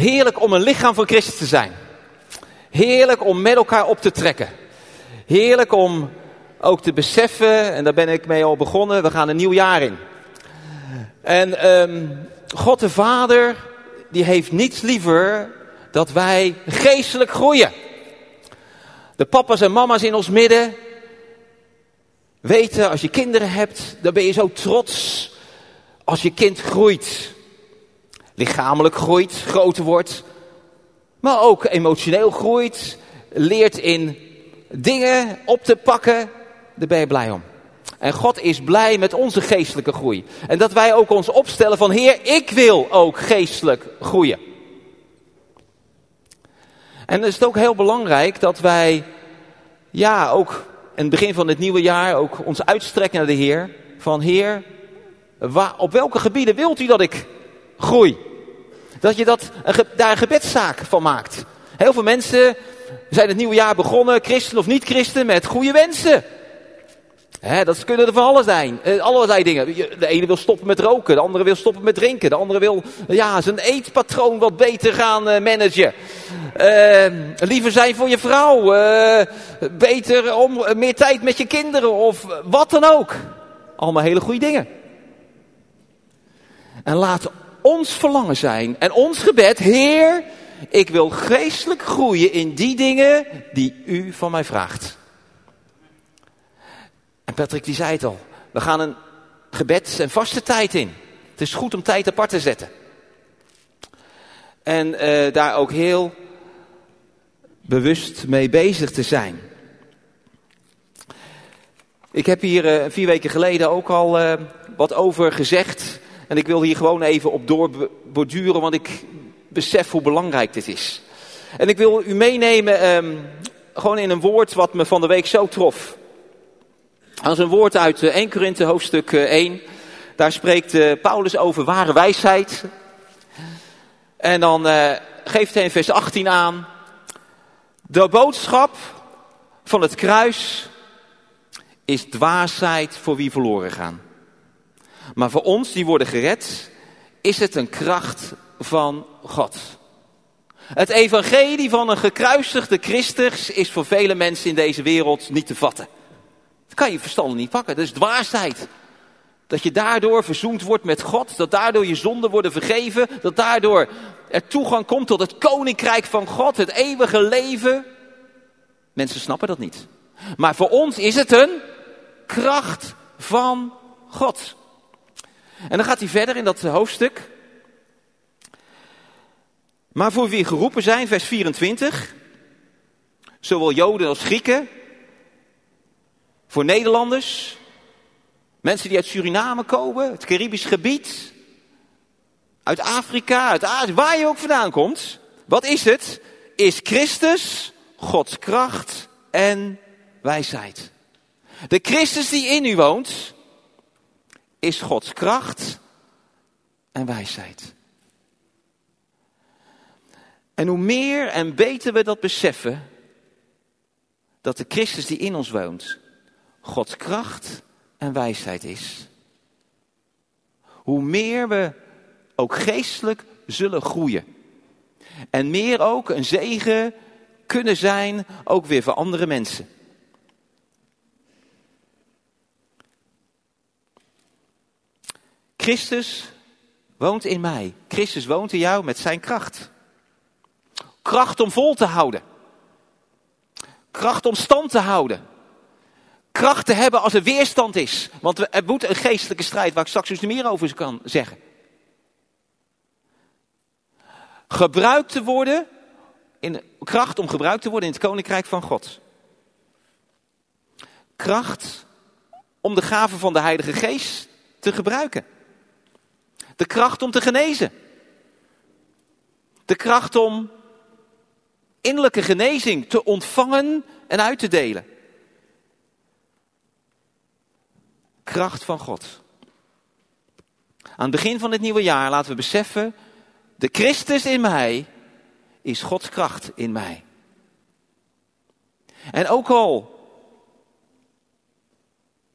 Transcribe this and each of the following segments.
Heerlijk om een lichaam van Christus te zijn. Heerlijk om met elkaar op te trekken. Heerlijk om ook te beseffen, en daar ben ik mee al begonnen, we gaan een nieuw jaar in. En um, God de Vader, die heeft niets liever dat wij geestelijk groeien. De papa's en mama's in ons midden weten, als je kinderen hebt, dan ben je zo trots als je kind groeit. Lichamelijk groeit, groter wordt, maar ook emotioneel groeit, leert in dingen op te pakken, daar ben je blij om. En God is blij met onze geestelijke groei. En dat wij ook ons opstellen van Heer, ik wil ook geestelijk groeien. En dan is het ook heel belangrijk dat wij, ja, ook in het begin van het nieuwe jaar, ook ons uitstrekken naar de Heer. Van Heer, op welke gebieden wilt u dat ik groei? Dat je dat, daar een gebedszaak van maakt. Heel veel mensen zijn het nieuwe jaar begonnen, christen of niet christen, met goede wensen. Dat kunnen er van alles zijn. Eh, allerlei dingen. De ene wil stoppen met roken, de andere wil stoppen met drinken. De andere wil ja, zijn eetpatroon wat beter gaan uh, managen. Uh, liever zijn voor je vrouw. Uh, beter om meer tijd met je kinderen of wat dan ook. Allemaal hele goede dingen. En laat ons verlangen zijn en ons gebed, Heer, ik wil geestelijk groeien in die dingen die u van mij vraagt. En Patrick die zei het al, we gaan een gebeds- en vaste tijd in. Het is goed om tijd apart te zetten. En uh, daar ook heel bewust mee bezig te zijn. Ik heb hier uh, vier weken geleden ook al uh, wat over gezegd. En ik wil hier gewoon even op doorborduren, want ik besef hoe belangrijk dit is. En ik wil u meenemen um, gewoon in een woord wat me van de week zo trof. Dat is een woord uit 1 eh, Korinthe hoofdstuk 1. Eh, Daar spreekt uh, Paulus over ware wijsheid. En dan geeft hij in vers 18 aan. De boodschap van het kruis is dwaasheid voor wie verloren gaan. Maar voor ons die worden gered, is het een kracht van God. Het evangelie van een gekruisigde Christus is voor vele mensen in deze wereld niet te vatten. Dat kan je verstand niet pakken, dat is dwaasheid. Dat je daardoor verzoend wordt met God, dat daardoor je zonden worden vergeven, dat daardoor er toegang komt tot het koninkrijk van God, het eeuwige leven. Mensen snappen dat niet. Maar voor ons is het een kracht van God. En dan gaat hij verder in dat hoofdstuk. Maar voor wie geroepen zijn, vers 24, zowel Joden als Grieken, voor Nederlanders, mensen die uit Suriname komen, het Caribisch gebied, uit Afrika, uit waar je ook vandaan komt. Wat is het? Is Christus Gods kracht en wijsheid. De Christus die in u woont, is Gods kracht en wijsheid. En hoe meer en beter we dat beseffen, dat de Christus die in ons woont, Gods kracht en wijsheid is, hoe meer we ook geestelijk zullen groeien. En meer ook een zegen kunnen zijn, ook weer voor andere mensen. Christus woont in mij. Christus woont in jou met zijn kracht. Kracht om vol te houden. Kracht om stand te houden. Kracht te hebben als er weerstand is. Want er moet een geestelijke strijd waar ik straks dus meer over kan zeggen. Gebruikt te worden, in, kracht om gebruikt te worden in het koninkrijk van God. Kracht om de gaven van de Heilige Geest te gebruiken. De kracht om te genezen. De kracht om innerlijke genezing te ontvangen en uit te delen. Kracht van God. Aan het begin van het nieuwe jaar laten we beseffen, de Christus in mij is Gods kracht in mij. En ook al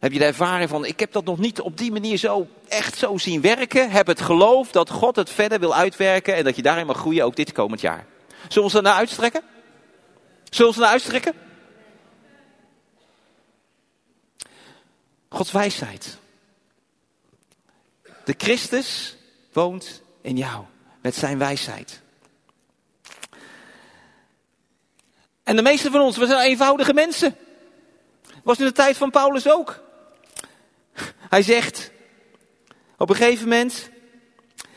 Heb je de ervaring van, ik heb dat nog niet op die manier zo echt zo zien werken. Heb het geloof dat God het verder wil uitwerken en dat je daarin mag groeien ook dit komend jaar. Zullen we ons naar uitstrekken? Zullen we ons naar uitstrekken? Gods wijsheid. De Christus woont in jou met zijn wijsheid. En de meeste van ons, we zijn eenvoudige mensen. Was in de tijd van Paulus ook. Hij zegt op een gegeven moment,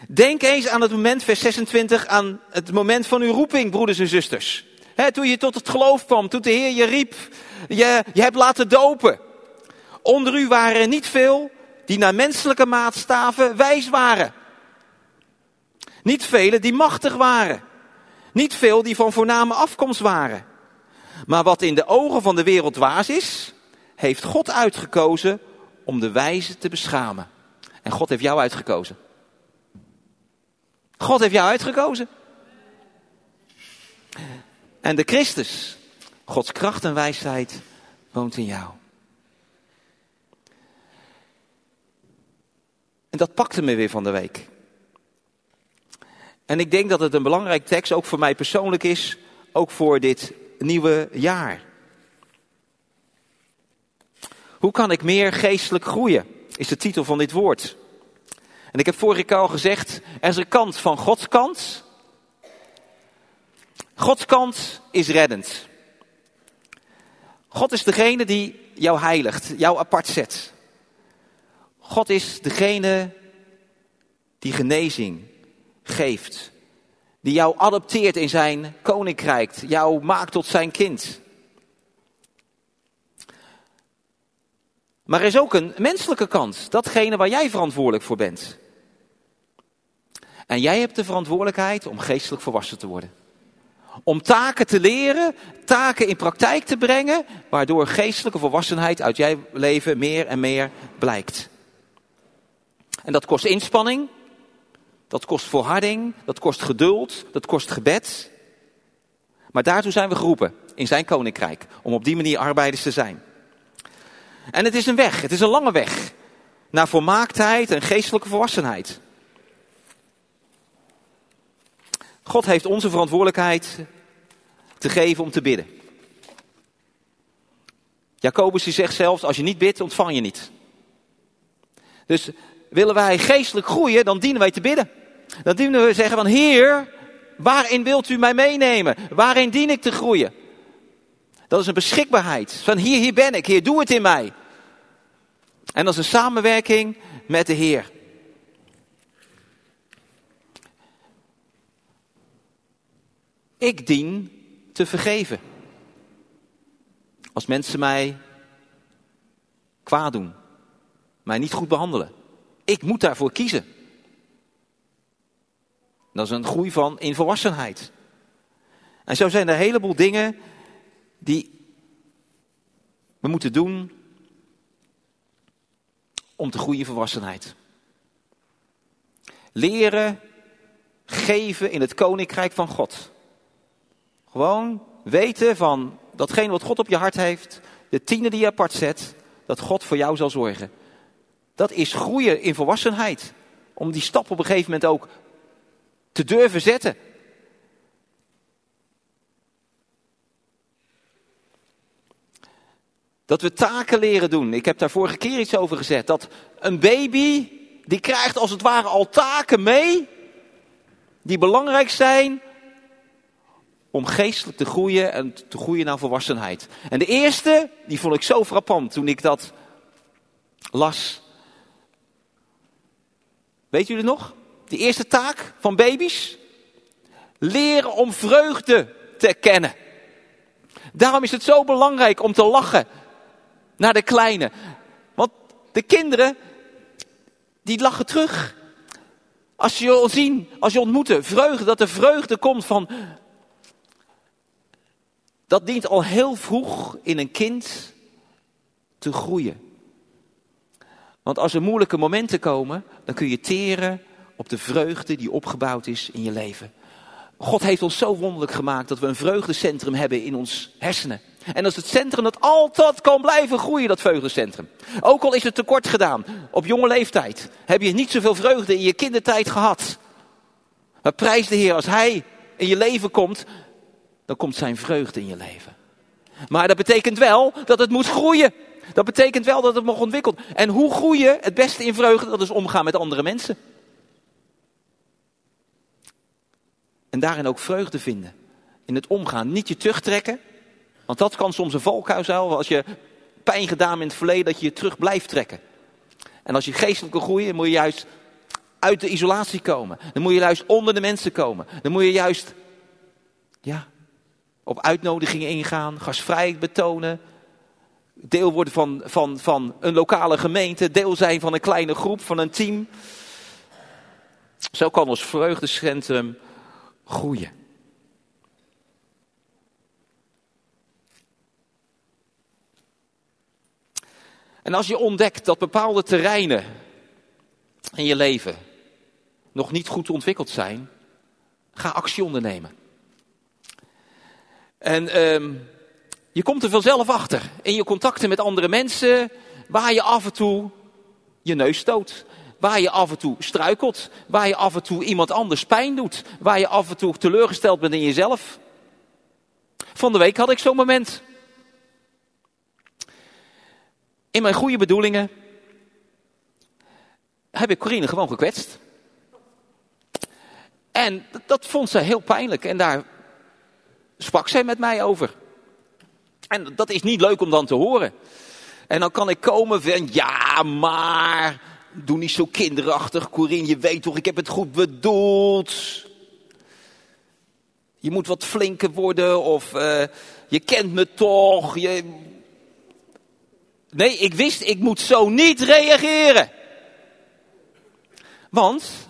denk eens aan het moment, vers 26, aan het moment van uw roeping, broeders en zusters. toen je tot het geloof kwam, toen de Heer je riep, je, je hebt laten dopen. Onder u waren er niet veel die naar menselijke maatstaven wijs waren. Niet velen die machtig waren. Niet veel die van voorname afkomst waren. Maar wat in de ogen van de wereld waas is, heeft God uitgekozen om de wijze te beschamen. En God heeft jou uitgekozen. God heeft jou uitgekozen. En de Christus, Gods kracht en wijsheid, woont in jou. En dat pakte me weer van de week. En ik denk dat het een belangrijk tekst ook voor mij persoonlijk is, ook voor dit nieuwe jaar. Hoe kan ik meer geestelijk groeien? Is de titel van dit woord. En ik heb vorige keer al gezegd, er is een kant van Gods kant. Gods kant is reddend. God is degene die jou heiligt, jou apart zet. God is degene die genezing geeft. Die jou adopteert in zijn koninkrijk, jou maakt tot zijn kind. Maar er is ook een menselijke kant, datgene waar jij verantwoordelijk voor bent. En jij hebt de verantwoordelijkheid om geestelijk volwassen te worden. Om taken te leren, taken in praktijk te brengen, waardoor geestelijke volwassenheid uit jouw leven meer en meer blijkt. En dat kost inspanning, dat kost volharding, dat kost geduld, dat kost gebed. Maar daartoe zijn we geroepen in zijn koninkrijk, om op die manier arbeiders te zijn. En het is een weg, het is een lange weg naar volmaaktheid en geestelijke volwassenheid. God heeft onze verantwoordelijkheid te geven om te bidden. Jacobus zegt zelfs, als je niet bidt, ontvang je niet. Dus willen wij geestelijk groeien, dan dienen wij te bidden. Dan dienen we zeggen van, Heer, waarin wilt u mij meenemen? Waarin dien ik te groeien? Dat is een beschikbaarheid. Van hier, hier ben ik. Heer, doe het in mij. En dat is een samenwerking met de Heer. Ik dien te vergeven. Als mensen mij kwaad doen, mij niet goed behandelen. Ik moet daarvoor kiezen. Dat is een groei van in volwassenheid. En zo zijn er een heleboel dingen die we moeten doen om te groeien in volwassenheid. Leren geven in het koninkrijk van God. Gewoon weten van datgene wat God op je hart heeft, de tienen die je apart zet, dat God voor jou zal zorgen. Dat is groeien in volwassenheid. Om die stap op een gegeven moment ook te durven zetten. Dat we taken leren doen. Ik heb daar vorige keer iets over gezet. Dat een baby, die krijgt als het ware al taken mee. Die belangrijk zijn om geestelijk te groeien en te groeien naar volwassenheid. En de eerste, die vond ik zo frappant toen ik dat las. Weet jullie nog? De eerste taak van baby's? Leren om vreugde te kennen. Daarom is het zo belangrijk om te lachen naar de kleine. Want de kinderen, die lachen terug. Als je zien, als je ontmoeten, vreugde, dat er vreugde komt van... Dat dient al heel vroeg in een kind te groeien. Want als er moeilijke momenten komen, dan kun je teren op de vreugde die opgebouwd is in je leven. God heeft ons zo wonderlijk gemaakt dat we een vreugdecentrum hebben in ons hersenen. En dat is het centrum dat altijd kan blijven groeien, dat vreugdecentrum. Ook al is het tekort gedaan, op jonge leeftijd. Heb je niet zoveel vreugde in je kindertijd gehad. Maar prijs de Heer, als Hij in je leven komt, dan komt Zijn vreugde in je leven. Maar dat betekent wel dat het moet groeien. Dat betekent wel dat het mag ontwikkelen. En hoe groeien het beste in vreugde? Dat is omgaan met andere mensen. En daarin ook vreugde vinden. In het omgaan. Niet je terugtrekken. Want dat kan soms een valkuil zijn. Als je pijn gedaan in het verleden, dat je je terug blijft trekken. En als je geestelijk wil groeien, moet je juist uit de isolatie komen. Dan moet je juist onder de mensen komen. Dan moet je juist, ja, op uitnodigingen ingaan, gastvrijheid betonen. Deel worden van, van, van een lokale gemeente, deel zijn van een kleine groep, van een team. Zo kan ons vreugdecentrum groeien. En als je ontdekt dat bepaalde terreinen in je leven nog niet goed ontwikkeld zijn, ga actie ondernemen. En um, je komt er vanzelf achter in je contacten met andere mensen, waar je af en toe je neus stoot. Waar je af en toe struikelt. Waar je af en toe iemand anders pijn doet. Waar je af en toe teleurgesteld bent in jezelf. Van de week had ik zo'n moment. In mijn goede bedoelingen heb ik Corine gewoon gekwetst. En dat vond ze heel pijnlijk. En daar sprak zij met mij over. En dat is niet leuk om dan te horen. En dan kan ik komen van, ja, maar, doe niet zo kinderachtig, Corine, je weet toch, ik heb het goed bedoeld. Je moet wat flinker worden, of uh, je kent me toch. Je... Nee, ik wist, ik moet zo niet reageren. Want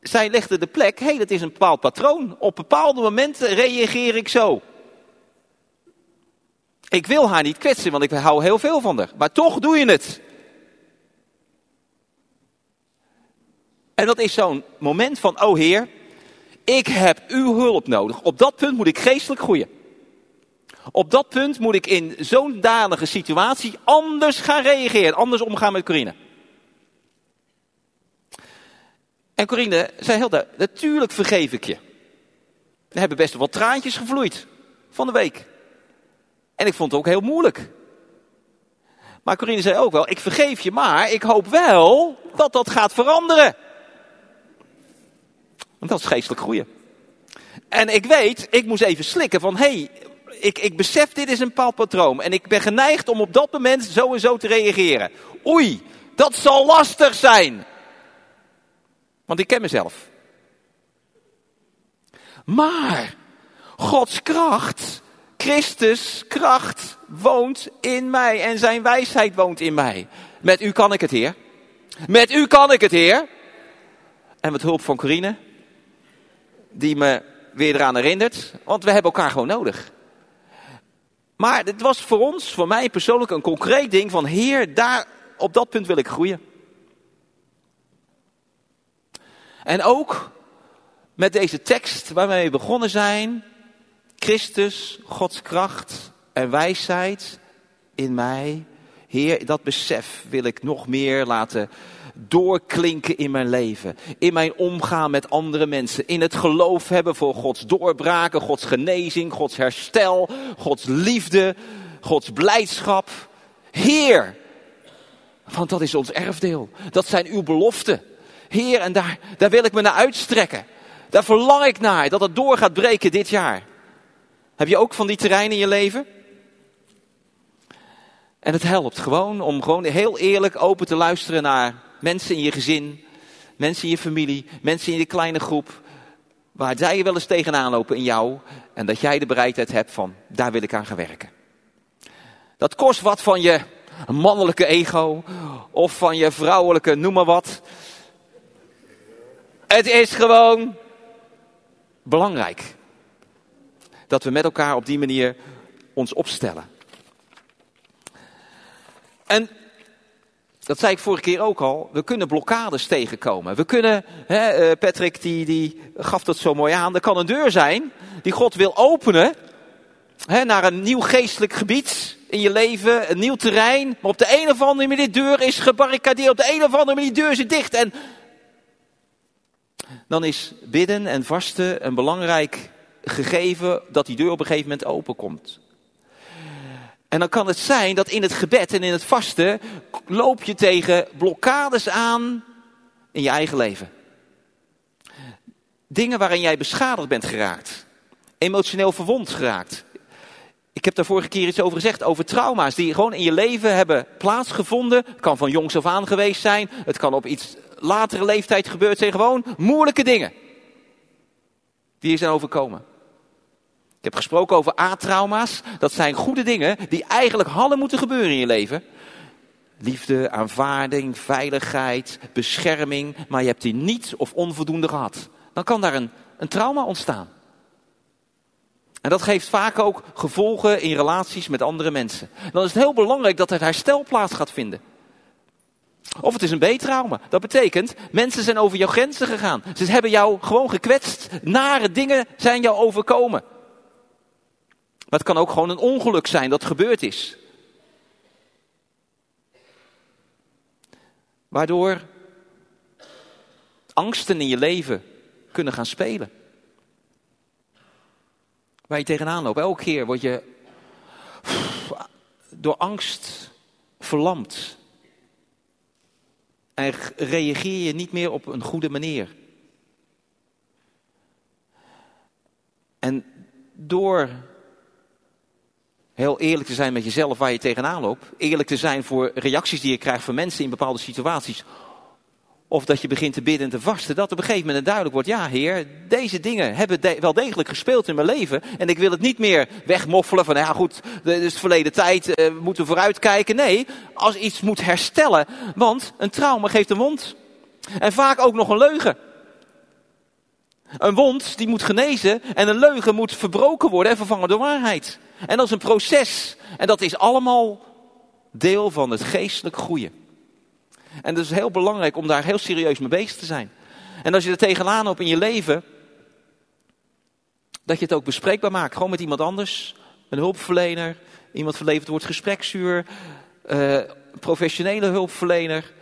zij legde de plek, hé, hey, dat is een bepaald patroon. Op bepaalde momenten reageer ik zo. Ik wil haar niet kwetsen, want ik hou heel veel van haar. Maar toch doe je het. En dat is zo'n moment van, oh Heer, ik heb uw hulp nodig. Op dat punt moet ik geestelijk groeien. Op dat punt moet ik in zo'n dalige situatie anders gaan reageren, anders omgaan met Corine. En Corine zei heel duidelijk, natuurlijk vergeef ik je. Er hebben best wel wat traantjes gevloeid van de week. En ik vond het ook heel moeilijk. Maar Corine zei ook wel, ik vergeef je, maar ik hoop wel dat dat gaat veranderen. Want dat is geestelijk groeien. En ik weet, ik moest even slikken van, hé, hey, ik, ik besef dit is een bepaald patroon. En ik ben geneigd om op dat moment zo en zo te reageren. Oei, dat zal lastig zijn. Want ik ken mezelf. Maar Gods kracht Christus kracht woont in mij en zijn wijsheid woont in mij. Met u kan ik het, Heer. Met u kan ik het, Heer. En met hulp van Corine, die me weer eraan herinnert, want we hebben elkaar gewoon nodig. Maar het was voor ons, voor mij persoonlijk, een concreet ding van Heer, daar, op dat punt wil ik groeien. En ook met deze tekst waar we begonnen zijn, Christus, Gods kracht en wijsheid in mij. Heer, dat besef wil ik nog meer laten doorklinken in mijn leven. In mijn omgaan met andere mensen. In het geloof hebben voor Gods doorbraken, Gods genezing, Gods herstel, Gods liefde, Gods blijdschap. Heer, want dat is ons erfdeel. Dat zijn uw beloften. Heer, en daar, daar wil ik me naar uitstrekken. Daar verlang ik naar, dat het door gaat breken dit jaar. Heb je ook van die terreinen in je leven? En het helpt gewoon om gewoon heel eerlijk open te luisteren naar mensen in je gezin, mensen in je familie, mensen in je kleine groep, waar zij wel eens tegenaan lopen in jou en dat jij de bereidheid hebt van, daar wil ik aan gaan werken. Dat kost wat van je mannelijke ego of van je vrouwelijke noem maar wat. Het is gewoon belangrijk dat we met elkaar op die manier ons opstellen. En dat zei ik vorige keer ook al, we kunnen blokkades tegenkomen. We kunnen, hè, eh, Patrick die, die gaf dat zo mooi aan, er kan een deur zijn die God wil openen hè, naar een nieuw geestelijk gebied in je leven, een nieuw terrein. Maar op de een of andere manier, die deur is gebarricadeerd, op de een of andere manier, die deur zit dicht. En dan is bidden en vasten een belangrijk gegeven dat die deur op een gegeven moment openkomt. En dan kan het zijn dat in het gebed en in het vasten loop je tegen blokkades aan in je eigen leven. Dingen waarin jij beschadigd bent geraakt. Emotioneel verwond geraakt. Ik heb daar vorige keer iets over gezegd, over trauma's die gewoon in je leven hebben plaatsgevonden. Het kan van jongs af aan geweest zijn, het kan op iets latere leeftijd gebeurd zijn. Gewoon moeilijke dingen die je zijn overkomen. Ik heb gesproken over A-trauma's. Dat zijn goede dingen die eigenlijk hadden moeten gebeuren in je leven. Liefde, aanvaarding, veiligheid, bescherming. Maar je hebt die niet of onvoldoende gehad. Dan kan daar een, een trauma ontstaan. En dat geeft vaak ook gevolgen in relaties met andere mensen. Dan is het heel belangrijk dat er herstel plaats gaat vinden. Of het is een B-trauma. Dat betekent, mensen zijn over jouw grenzen gegaan. Ze hebben jou gewoon gekwetst. Nare dingen zijn jou overkomen. Maar het kan ook gewoon een ongeluk zijn dat gebeurd is. Waardoor angsten in je leven kunnen gaan spelen. Waar je tegenaan loopt. Elke keer word je door angst verlamd. En reageer je niet meer op een goede manier. En door heel eerlijk te zijn met jezelf waar je tegenaan loopt, eerlijk te zijn voor reacties die je krijgt van mensen in bepaalde situaties, of dat je begint te bidden en te vasten, dat op een gegeven moment duidelijk wordt, ja heer, deze dingen hebben wel degelijk gespeeld in mijn leven. En ik wil het niet meer wegmoffelen van, ja goed, het is verleden tijd, eh, we moeten vooruitkijken. Nee, als iets moet herstellen, want een trauma geeft een wond. En vaak ook nog een leugen. Een wond die moet genezen en een leugen moet verbroken worden en vervangen door waarheid. En dat is een proces. En dat is allemaal deel van het geestelijk groeien. En dat is heel belangrijk om daar heel serieus mee bezig te zijn. En als je er tegenaan op in je leven, dat je het ook bespreekbaar maakt. Gewoon met iemand anders, een hulpverlener, iemand verleverd wordt gespreksuur, uh, professionele hulpverlener,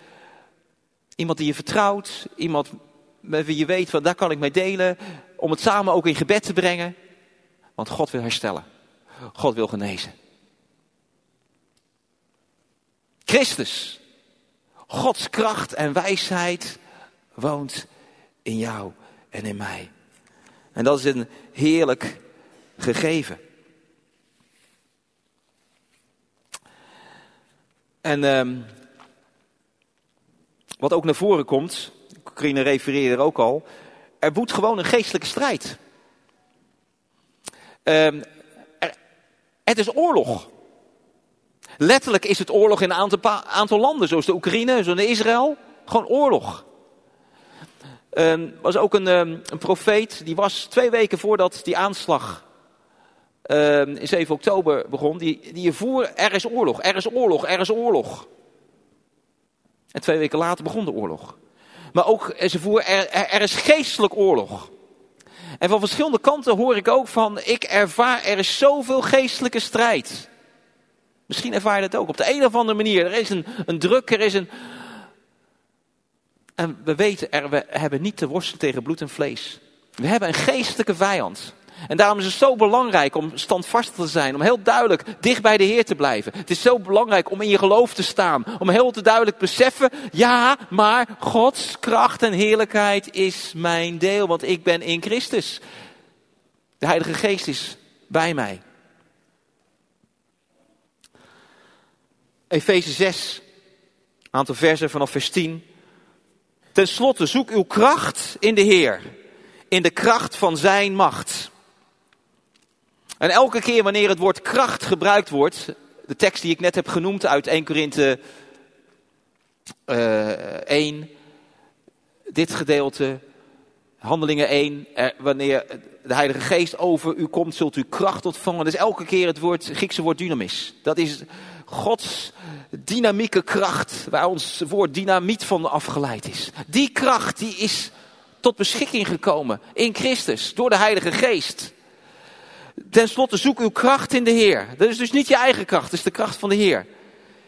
iemand die je vertrouwt, iemand met wie je weet, van daar kan ik mee delen, om het samen ook in gebed te brengen. Want God wil herstellen. God wil genezen. Christus Gods kracht en wijsheid woont in jou en in mij. En dat is een heerlijk gegeven. En um, wat ook naar voren komt, Corine refereerde er ook al, er woedt gewoon een geestelijke strijd. Um, het is oorlog. Letterlijk is het oorlog in een aantal, aantal landen, zoals de Oekraïne, zoals Israël. Gewoon oorlog. Er um, was ook een, um, een profeet, die was twee weken voordat die aanslag um, in 7 oktober begon, die, die voer, er is oorlog, er is oorlog, er is oorlog. En twee weken later begon de oorlog. Maar ook, ze voer, er, er, er is geestelijk oorlog. En van verschillende kanten hoor ik ook van, ik ervaar, er is zoveel geestelijke strijd. Misschien ervaar je dat ook. Op de een of andere manier. Er is een, een druk, er is een. En we weten, er, we hebben niet te worstelen tegen bloed en vlees. We hebben een geestelijke vijand. En daarom is het zo belangrijk om standvastig te zijn, om heel duidelijk dicht bij de Heer te blijven. Het is zo belangrijk om in je geloof te staan, om heel te duidelijk beseffen, ja, maar Gods kracht en heerlijkheid is mijn deel, want ik ben in Christus. De Heilige Geest is bij mij. Efeze 6, aantal versen vanaf vers 10. Ten slotte, zoek uw kracht in de Heer, in de kracht van Zijn macht. En elke keer wanneer het woord kracht gebruikt wordt, de tekst die ik net heb genoemd uit 1 Korinthe uh, 1, dit gedeelte, Handelingen 1, wanneer de Heilige Geest over u komt, zult u kracht ontvangen. Dus elke keer het woord, Griekse woord dynamis. Dat is Gods dynamieke kracht, waar ons woord dynamiet van afgeleid is. Die kracht die is tot beschikking gekomen in Christus, door de Heilige Geest. Ten slotte zoek uw kracht in de Heer. Dat is dus niet je eigen kracht, het is de kracht van de Heer.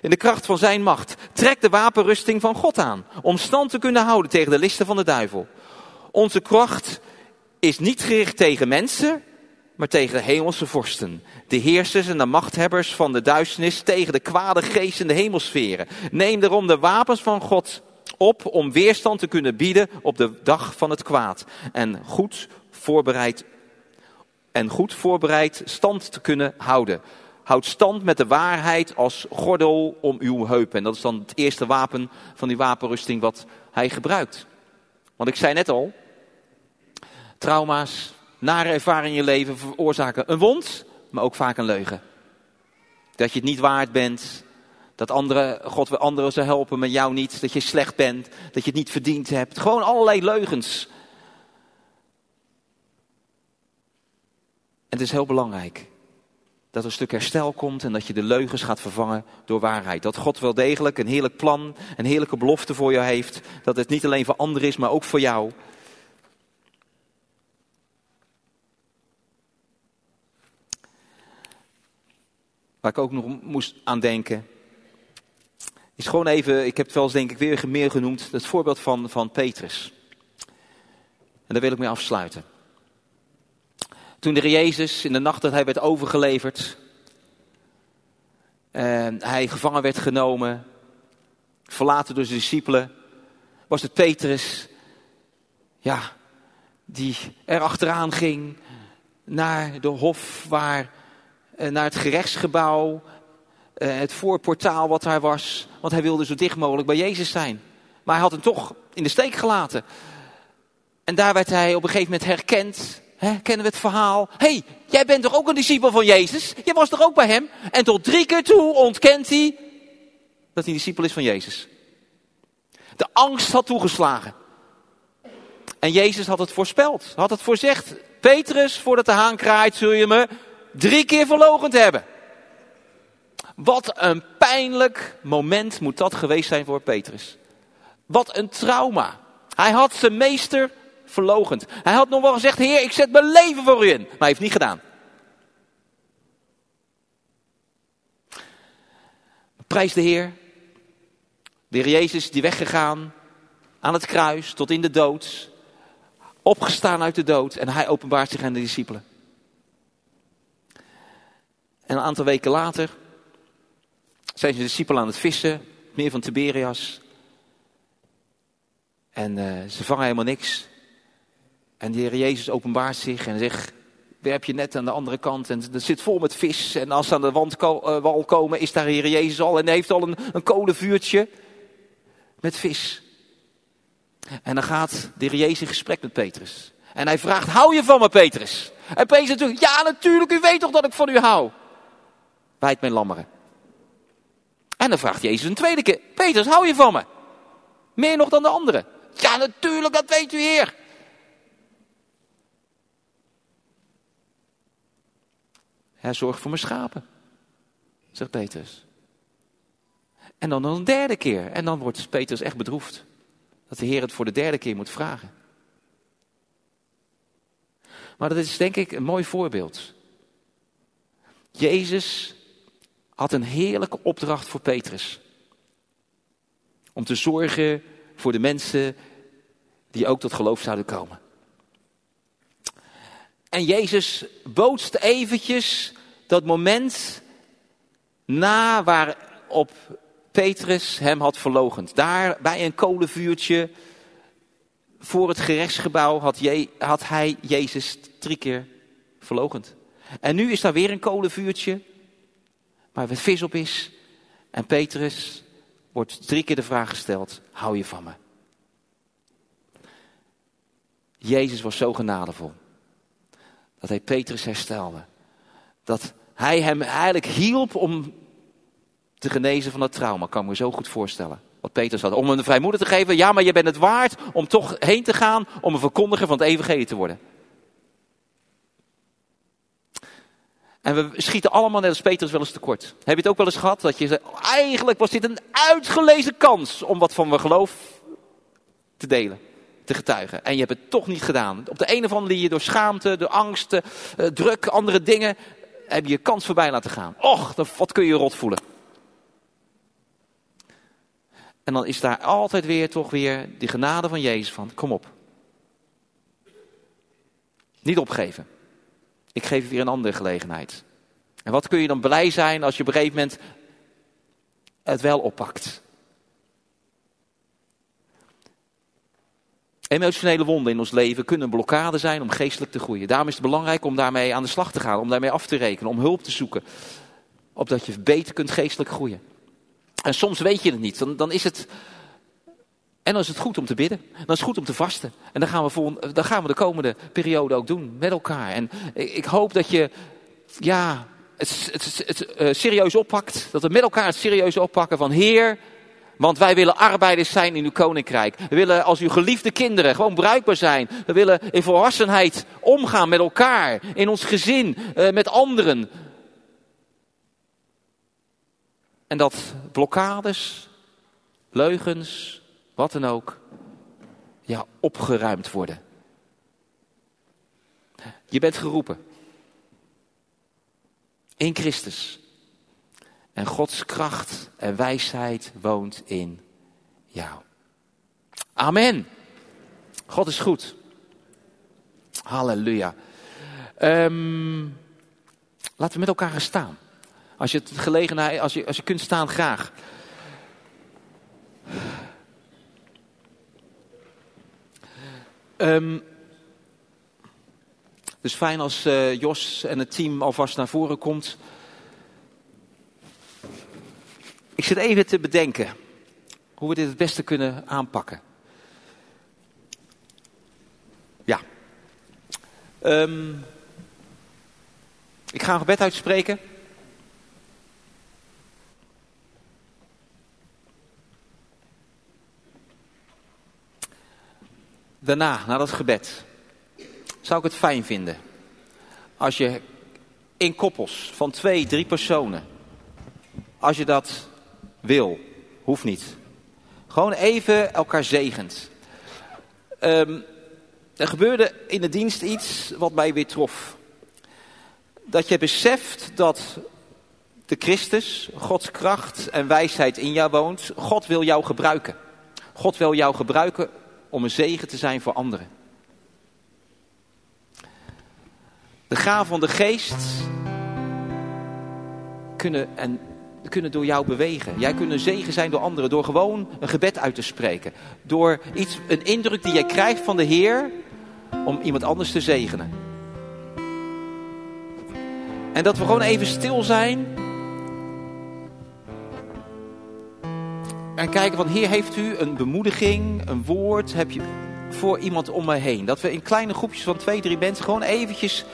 In de kracht van zijn macht. Trek de wapenrusting van God aan. Om stand te kunnen houden tegen de listen van de duivel. Onze kracht is niet gericht tegen mensen, maar tegen de hemelse vorsten. De heersers en de machthebbers van de duisternis tegen de kwade geest in de hemelsferen. Neem daarom de wapens van God op om weerstand te kunnen bieden op de dag van het kwaad. En goed voorbereid, en goed voorbereid stand te kunnen houden. Houd stand met de waarheid als gordel om uw heupen. En dat is dan het eerste wapen van die wapenrusting wat hij gebruikt. Want ik zei net al, trauma's, nare ervaringen in je leven veroorzaken een wond, maar ook vaak een leugen. Dat je het niet waard bent, dat andere, God wil anderen zou helpen, maar jou niet, dat je slecht bent, dat je het niet verdiend hebt. Gewoon allerlei leugens. Het is heel belangrijk dat er een stuk herstel komt en dat je de leugens gaat vervangen door waarheid. Dat God wel degelijk een heerlijk plan, een heerlijke belofte voor jou heeft. Dat het niet alleen voor anderen is, maar ook voor jou. Waar ik ook nog moest aan denken. Is gewoon even, ik heb het wel eens denk ik weer meer genoemd. Het voorbeeld van, van Petrus. En daar wil ik mee afsluiten. Toen de Jezus in de nacht dat hij werd overgeleverd. En hij gevangen werd genomen. Verlaten door zijn discipelen. Was het Petrus. Ja, die er achteraan ging. Naar de hof waar eh, naar het gerechtsgebouw, eh, het voorportaal wat daar was. Want hij wilde zo dicht mogelijk bij Jezus zijn. Maar hij had hem toch in de steek gelaten. En daar werd hij op een gegeven moment herkend. Kennen we het verhaal? Hey, jij bent toch ook een discipel van Jezus? Jij was toch ook bij hem? En tot drie keer toe ontkent hij dat hij een discipel is van Jezus. De angst had toegeslagen. En Jezus had het voorspeld. Had het voorzegd. Petrus, voordat de haan kraait, zul je me drie keer verlogend hebben. Wat een pijnlijk moment moet dat geweest zijn voor Petrus. Wat een trauma. Hij had zijn meester verlogend. Hij had nog wel gezegd, heer, ik zet mijn leven voor u in. Maar hij heeft niet gedaan. Prijs de Heer. De Heer Jezus die weggegaan aan het kruis tot in de dood. Opgestaan uit de dood en hij openbaart zich aan de discipelen. En een aantal weken later zijn ze discipelen aan het vissen, meer van Tiberias. En uh, ze vangen helemaal niks. En de Heer Jezus openbaart zich en zegt, werp je net aan de andere kant en het zit vol met vis. En als ze aan de uh, wal komen, is daar Heer Jezus al en heeft al een, een kolenvuurtje met vis. En dan gaat de Heer Jezus in gesprek met Petrus. En hij vraagt, hou je van me Petrus? En Petrus zegt, ja natuurlijk, u weet toch dat ik van u hou wijd mijn lammeren. En dan vraagt Jezus een tweede keer, Petrus, hou je van me? Meer nog dan de anderen. Ja, natuurlijk, dat weet u heer. Hij zorgt voor mijn schapen, zegt Petrus. En dan nog een derde keer. En dan wordt Petrus echt bedroefd. Dat de Heer het voor de derde keer moet vragen. Maar dat is denk ik een mooi voorbeeld. Jezus had een heerlijke opdracht voor Petrus. Om te zorgen voor de mensen die ook tot geloof zouden komen. En Jezus bootst eventjes dat moment na waarop Petrus hem had verlogend. Daar bij een kolenvuurtje voor het gerechtsgebouw had, Je, had hij Jezus drie keer verlogend. En nu is daar weer een kolenvuurtje waar het vis op is. En Petrus wordt drie keer de vraag gesteld, hou je van me? Jezus was zo genadevol. Dat hij Petrus herstelde. Dat hij hem eigenlijk hielp om te genezen van dat trauma. Kan ik me zo goed voorstellen. wat Petrus had. Om hem de vrijmoedig te geven. Ja, maar je bent het waard om toch heen te gaan om een verkondiger van het evangelie te worden. En we schieten allemaal net als Petrus wel eens tekort. Heb je het ook wel eens gehad? Dat je zegt, eigenlijk was dit een uitgelezen kans om wat van mijn geloof te delen, te getuigen. En je hebt het toch niet gedaan. Op de een of andere manier, door schaamte, door angsten, eh, druk, andere dingen, heb je je kans voorbij laten gaan. Och, wat kun je rot voelen. En dan is daar altijd weer toch weer die genade van Jezus van, kom op. Niet opgeven. Ik geef weer een andere gelegenheid. En wat kun je dan blij zijn als je op een gegeven moment het wel oppakt? Emotionele wonden in ons leven kunnen een blokkade zijn om geestelijk te groeien. Daarom is het belangrijk om daarmee aan de slag te gaan, om daarmee af te rekenen, om hulp te zoeken. Opdat je beter kunt geestelijk groeien. En soms weet je het niet. Dan, dan is het. En dan is het goed om te bidden. Dan is het goed om te vasten. En dan gaan we, vol, dan gaan we de komende periode ook doen met elkaar. En ik, hoop dat je ja, het, het, uh, serieus oppakt. Dat we met elkaar het serieus oppakken van Heer. Want wij willen arbeiders zijn in uw koninkrijk. We willen als uw geliefde kinderen gewoon bruikbaar zijn. We willen in volwassenheid omgaan met elkaar. In ons gezin, uh, met anderen. En dat blokkades, leugens, wat dan ook, ja, opgeruimd worden. Je bent geroepen. In Christus. En Gods kracht en wijsheid woont in jou. Amen. God is goed. Halleluja. Um, laten we met elkaar gaan staan. Als je het gelegenheid, als je, als je kunt staan, graag. Um, dus fijn als uh, Jos en het team alvast naar voren komt. Ik zit even te bedenken hoe we dit het beste kunnen aanpakken. Ja. Um, ik ga een gebed uitspreken. daarna, na dat gebed, zou ik het fijn vinden als je in koppels van twee, drie personen, als je dat wil, hoeft niet, gewoon even elkaar zegent. Um, er gebeurde in de dienst iets wat mij weer trof. Dat je beseft dat de Christus, Gods kracht en wijsheid in jou woont. God wil jou gebruiken. God wil jou gebruiken om een zegen te zijn voor anderen. De gaven van de geest kunnen, en, kunnen door jou bewegen. Jij kunt een zegen zijn door anderen door gewoon een gebed uit te spreken. Door iets, een indruk die jij krijgt van de Heer om iemand anders te zegenen. En dat we gewoon even stil zijn En kijken van, Heer, heeft u een bemoediging, een woord, heb je voor iemand om me heen? Dat we in kleine groepjes van twee, drie mensen gewoon eventjes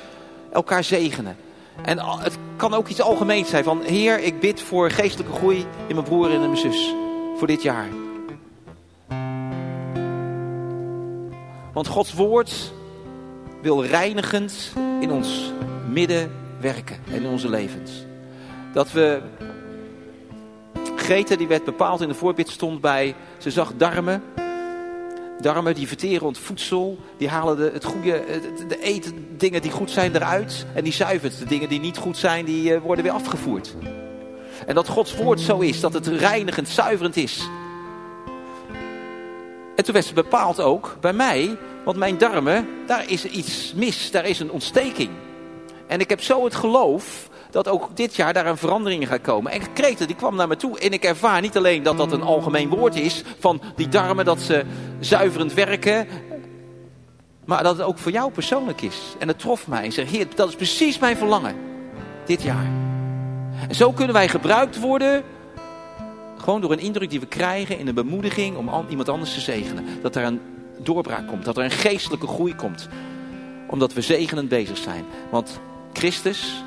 elkaar zegenen. En het kan ook iets algemeens zijn van, Heer, ik bid voor geestelijke groei in mijn broer en in mijn zus. Voor dit jaar. Want Gods woord wil reinigend in ons midden werken en in onze levens. Dat we Greta die werd bepaald in de voorbid stond bij, ze zag darmen. Darmen die verteren ont voedsel, die halen de, het goede, de eten, dingen die goed zijn eruit. En die zuivert de dingen die niet goed zijn, die uh, worden weer afgevoerd. En dat Gods woord zo is, dat het reinigend, zuiverend is. En toen werd ze bepaald ook bij mij, want mijn darmen, daar is iets mis, daar is een ontsteking. En ik heb zo het geloof dat ook dit jaar daar een verandering gaat komen. En Kreta die kwam naar me toe en ik ervaar niet alleen dat dat een algemeen woord is van die darmen dat ze zuiverend werken, maar dat het ook voor jou persoonlijk is. En het trof mij en zeg, heer, dat is precies mijn verlangen dit jaar. En zo kunnen wij gebruikt worden, gewoon door een indruk die we krijgen in een bemoediging om iemand anders te zegenen. Dat er een doorbraak komt, dat er een geestelijke groei komt. Omdat we zegenend bezig zijn. Want Christus,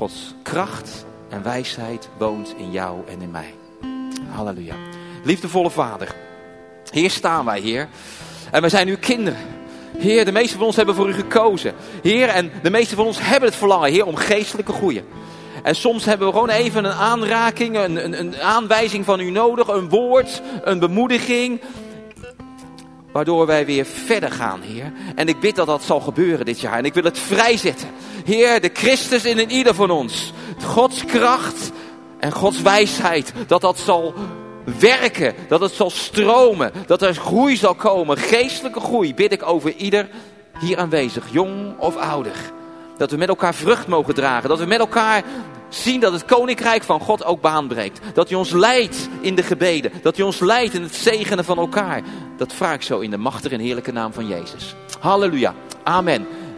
Gods kracht en wijsheid woont in jou en in mij. Halleluja. Liefdevolle Vader. Hier staan wij, Heer. En wij zijn uw kinderen. Heer, de meeste van ons hebben voor u gekozen. Heer, en de meeste van ons hebben het verlangen, Heer, om geestelijke groeien. En soms hebben we gewoon even een aanraking, een, een, een aanwijzing van u nodig, een woord, een bemoediging. Waardoor wij weer verder gaan, Heer. En ik bid dat dat zal gebeuren dit jaar. En ik wil het vrijzetten. Heer, de Christus in ieder van ons. Gods kracht en Gods wijsheid. Dat dat zal werken. Dat het zal stromen. Dat er groei zal komen. Geestelijke groei bid ik over ieder hier aanwezig. Jong of ouder. Dat we met elkaar vrucht mogen dragen. Dat we met elkaar zien dat het koninkrijk van God ook baan breekt. Dat hij ons leidt in de gebeden. Dat hij ons leidt in het zegenen van elkaar. Dat vraag ik zo in de machtige en heerlijke naam van Jezus. Halleluja. Amen.